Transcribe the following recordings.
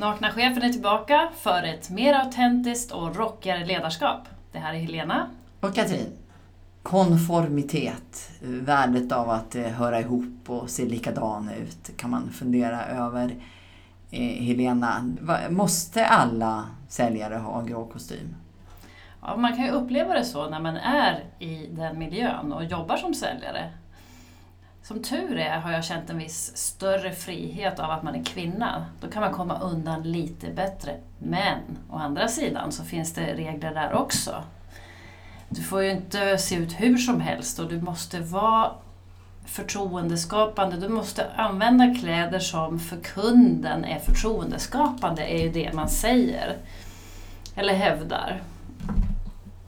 Nakna chefen är tillbaka för ett mer autentiskt och rockigare ledarskap. Det här är Helena. Och Katrin. Konformitet, värdet av att eh, höra ihop och se likadan ut kan man fundera över. Eh, Helena, måste alla säljare ha grå kostym? Ja, man kan ju uppleva det så när man är i den miljön och jobbar som säljare. Som tur är har jag känt en viss större frihet av att man är kvinna. Då kan man komma undan lite bättre. Men å andra sidan så finns det regler där också. Du får ju inte se ut hur som helst och du måste vara förtroendeskapande. Du måste använda kläder som för kunden är förtroendeskapande, är ju det man säger. Eller hävdar.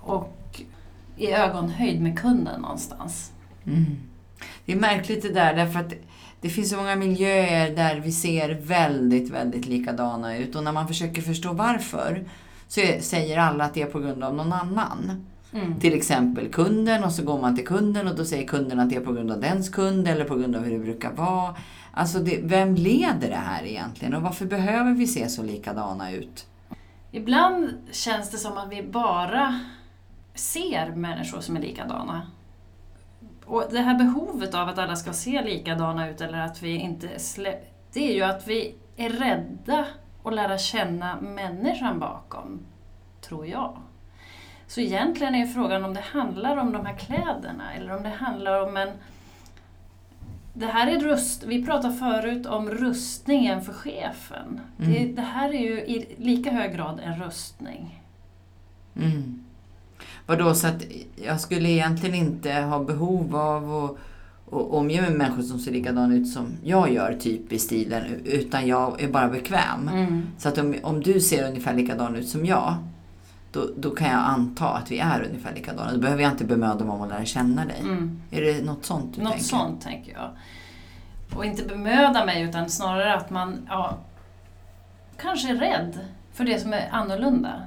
Och i ögonhöjd med kunden någonstans. Mm. Det är märkligt det där, därför att det finns så många miljöer där vi ser väldigt, väldigt likadana ut. Och när man försöker förstå varför så säger alla att det är på grund av någon annan. Mm. Till exempel kunden och så går man till kunden och då säger kunden att det är på grund av dens kund eller på grund av hur det brukar vara. Alltså, det, vem leder det här egentligen och varför behöver vi se så likadana ut? Ibland känns det som att vi bara ser människor som är likadana. Och det här behovet av att alla ska se likadana ut eller att vi inte släpper... Det är ju att vi är rädda att lära känna människan bakom, tror jag. Så egentligen är frågan om det handlar om de här kläderna eller om det handlar om en... Det här är rust... Vi pratade förut om rustningen för chefen. Det, Mm. det här är ju i lika hög grad en rustning. Mm. Vadå, så att jag skulle egentligen inte ha behov av att och omge mig med människor som ser likadana ut som jag gör, typ i stilen, utan jag är bara bekväm. Mm. Så att om, om du ser ungefär likadan ut som jag, då, då kan jag anta att vi är ungefär likadana. Då behöver jag inte bemöda mig om att lära känna dig. Mm. Är det något sånt du Något tänker? sånt tänker jag. Och inte bemöda mig utan snarare att man ja, kanske är rädd för det som är annorlunda.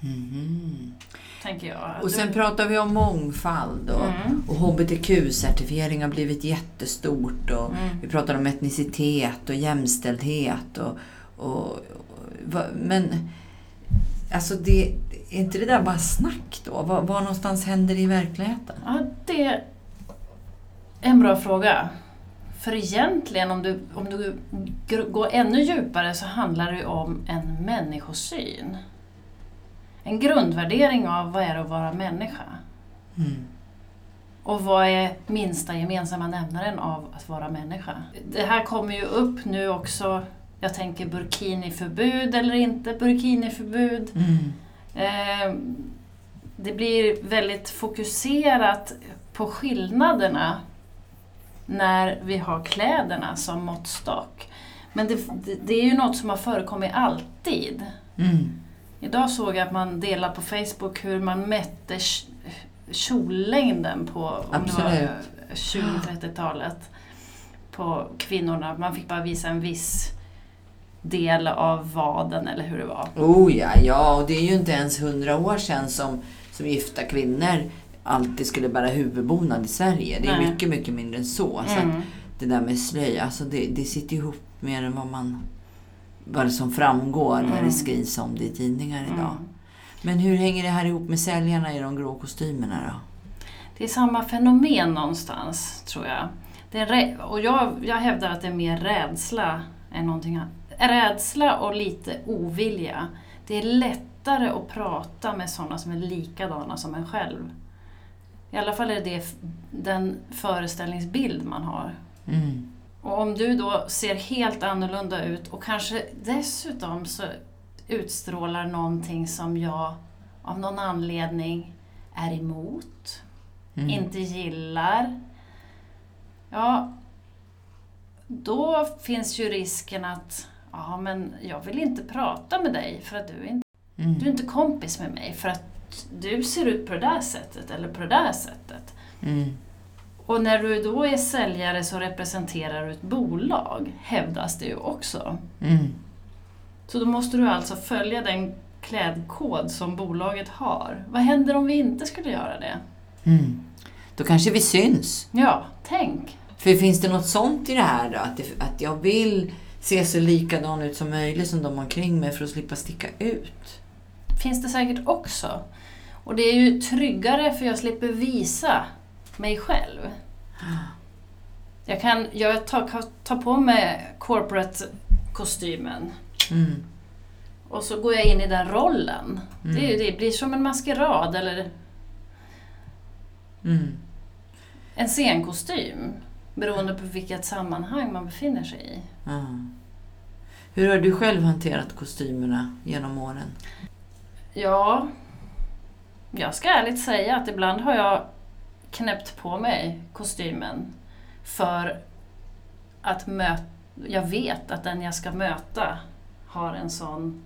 Mhm. Tänker jag. Och sen pratar vi om mångfald och, Mm. och HBTQ-certifiering har blivit jättestort. Och Mm. Vi pratar om etnicitet och jämställdhet. Och, och, och, men alltså det, är inte det där bara snack då? Var, var någonstans händer det i verkligheten? Ja, det är en bra fråga. För egentligen om du, om du går ännu djupare så handlar det om en människosyn. En grundvärdering av vad är det att vara människa. Mm. Och vad är minsta gemensamma nämnaren av att vara människa? Det här kommer ju upp nu också. Jag tänker burkiniförbud eller inte burkiniförbud. Mm. Eh, det blir väldigt fokuserat på skillnaderna när vi har kläderna som måttstock. Men det, det, är ju något som har förekommit alltid. Mm. Idag såg jag att man delar på Facebook hur man mätte kjollängden på om det var Absolut. 20-30-talet på kvinnorna. Man fick bara visa en viss del av vaden eller hur det var. Oh ja, ja, och det är ju inte ens hundra år sedan som, som gifta kvinnor alltid skulle bära huvudbonad i Sverige. Det är Nej. mycket, mycket mindre än så. så Mm. det där med slöja, alltså det, det sitter ihop mer än vad man vad det som framgår när Mm. det skrivs om det i tidningar idag. Mm. Men hur hänger det här ihop med säljarna i de grå kostymerna då? Det är samma fenomen någonstans, tror jag. Det är och jag, jag hävdar att det är mer rädsla än någonting annat. Rädsla och lite ovilja. Det är lättare att prata med sådana som är likadana som en själv. I alla fall är det den föreställningsbild man har. Mm. Och om du då ser helt annorlunda ut och kanske dessutom så utstrålar någonting som jag av någon anledning är emot, Mm. inte gillar. Ja, då finns ju risken att ja, men jag vill inte prata med dig för att du är inte, Mm. du är inte kompis med mig för att du ser ut på det där sättet eller på det där sättet. Mm. Och när du då är säljare så representerar du ett bolag, hävdas det ju också. Mm. Så då måste du alltså följa den klädkod som bolaget har. Vad händer om vi inte skulle göra det? Mm. Då kanske vi syns. Ja, tänk. För finns det något sånt i det här då? Att, det, att jag vill se så likadan ut som möjligt som de omkring mig för att slippa sticka ut. finns det säkert också. Och det är ju tryggare för jag slipper visa mig själv. Jag kan jag tar, tar på mig corporate-kostymen Mm. och så går jag in i den rollen. Mm. Det, det blir som en maskerad eller Mm. en scenkostym. Beroende på vilket sammanhang man befinner sig i. Hur har du själv hanterat kostymerna genom åren? Ja, jag ska ärligt säga att ibland har jag knäppt på mig kostymen för att möta... Jag vet att den jag ska möta har en sån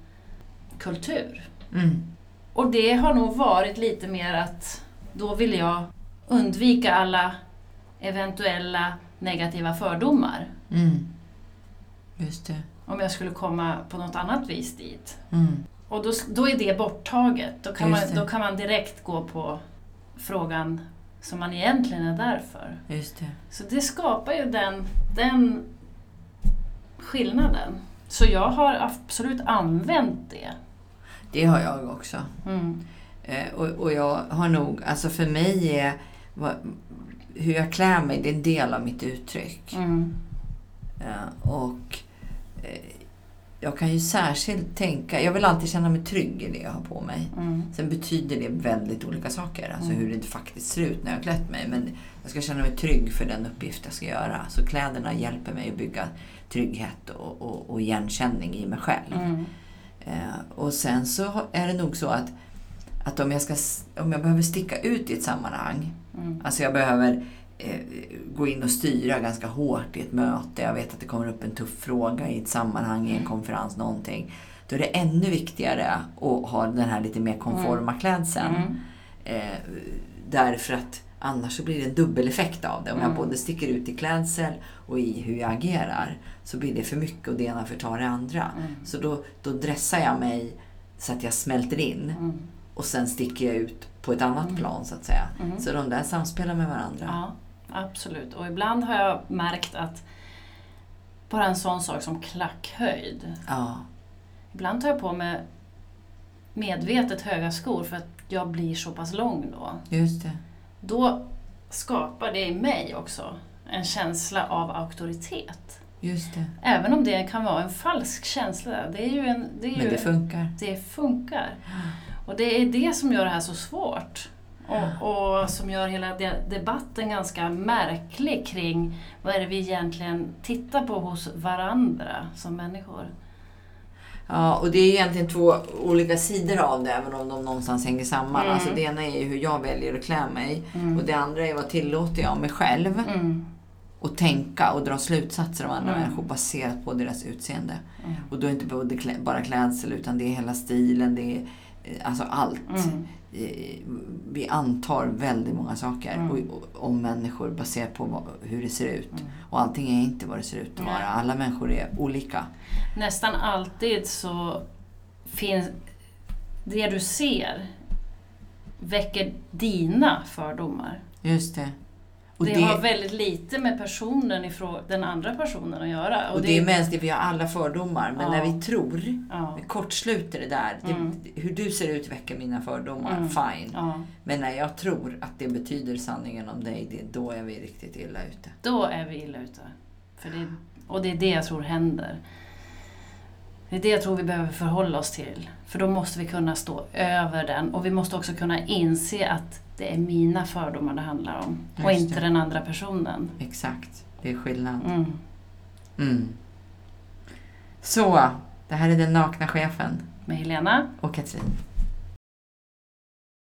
kultur. Mm. Och det har nog varit lite mer att då vill jag undvika alla eventuella negativa fördomar. Mm. Just det. Om jag skulle komma på något annat vis dit. Mm. Och då, då är det borttaget. Då kan, man, det. då kan man direkt gå på frågan som man egentligen är där för. Just det. Så det skapar ju den, den skillnaden. Så jag har absolut använt det. Det har jag också. Mm. Eh, och, och jag har nog, alltså för mig är vad, hur jag klär mig, det är en del av mitt uttryck. Mm. Eh, och eh, jag kan ju särskilt tänka, jag vill alltid känna mig trygg i det jag har på mig. Mm. Sen betyder det väldigt olika saker, alltså Mm. hur det faktiskt ser ut när jag har klätt mig. Men jag ska känna mig trygg för den uppgift jag ska göra. Så kläderna hjälper mig att bygga trygghet och, och, och igenkänning i mig själv. Mm. Eh, och sen så är det nog så att, att om, jag ska, om jag behöver sticka ut i ett sammanhang, Mm. alltså jag behöver eh, gå in och styra ganska hårt i ett möte, jag vet att det kommer upp en tuff fråga i ett sammanhang, i en konferens, någonting. Då är det ännu viktigare att ha den här lite mer konforma klädseln. Mm. Eh, därför att annars så blir det en dubbeleffekt av det. Om jag Mm. både sticker ut i klädsel och i hur jag agerar så blir det för mycket och det ena förtar det andra. Mm. Så då, då dressar jag mig så att jag smälter in Mm. och sen sticker jag ut på ett annat plan så att säga. Mm. Så de där samspelar med varandra. Ja, absolut. Och ibland har jag märkt att bara en sån sak som klackhöjd. Ja. Ibland tar jag på mig medvetet höga skor för att jag blir så pass lång då. just det. Då skapar det i mig också en känsla av auktoritet. Just det. Även om det kan vara en falsk känsla. Det är ju en, det är Men ju, det funkar. det funkar. Och det är det som gör det här så svårt. Och, och som gör hela de- debatten ganska märklig kring vad är det vi egentligen tittar på hos varandra som människor. Ja, och det är egentligen två olika sidor av det, även om de någonstans hänger samman. Mm. Alltså det ena är hur jag väljer att klä mig Mm. och det andra är vad tillåter jag mig själv Mm. att tänka och dra slutsatser av andra Mm. människor baserat på deras utseende. Mm. Och då är det inte både klä, bara klädsel utan det är hela stilen, det är eh, alltså allt. Vi antar väldigt många saker Mm. om människor baserat på vad, hur det ser ut. Mm. Och allting är inte vad det ser ut att vara. Alla människor är olika. Nästan alltid så finns det du ser väcker dina fördomar. Just det. Och det, det, har väldigt lite med personen ifrån den andra personen att göra. och det är mänskligt, vi har alla fördomar. Men Ja. när vi tror, ja, vi kortsluter det där. Mm. Det, hur du ser ut väcker mina fördomar, Mm. fine. ja, Men när jag tror att det betyder sanningen om dig, det, då är vi riktigt illa ute. då är vi illa ute. För det, och det är det jag tror händer. Det är det jag tror vi behöver förhålla oss till. För då måste vi kunna stå över den och vi måste också kunna inse att det är mina fördomar det handlar om. och Just inte det. den andra personen. Exakt, det är skillnad. Mm. Mm. Så, det här är den nakna chefen Med Helena och Katrin.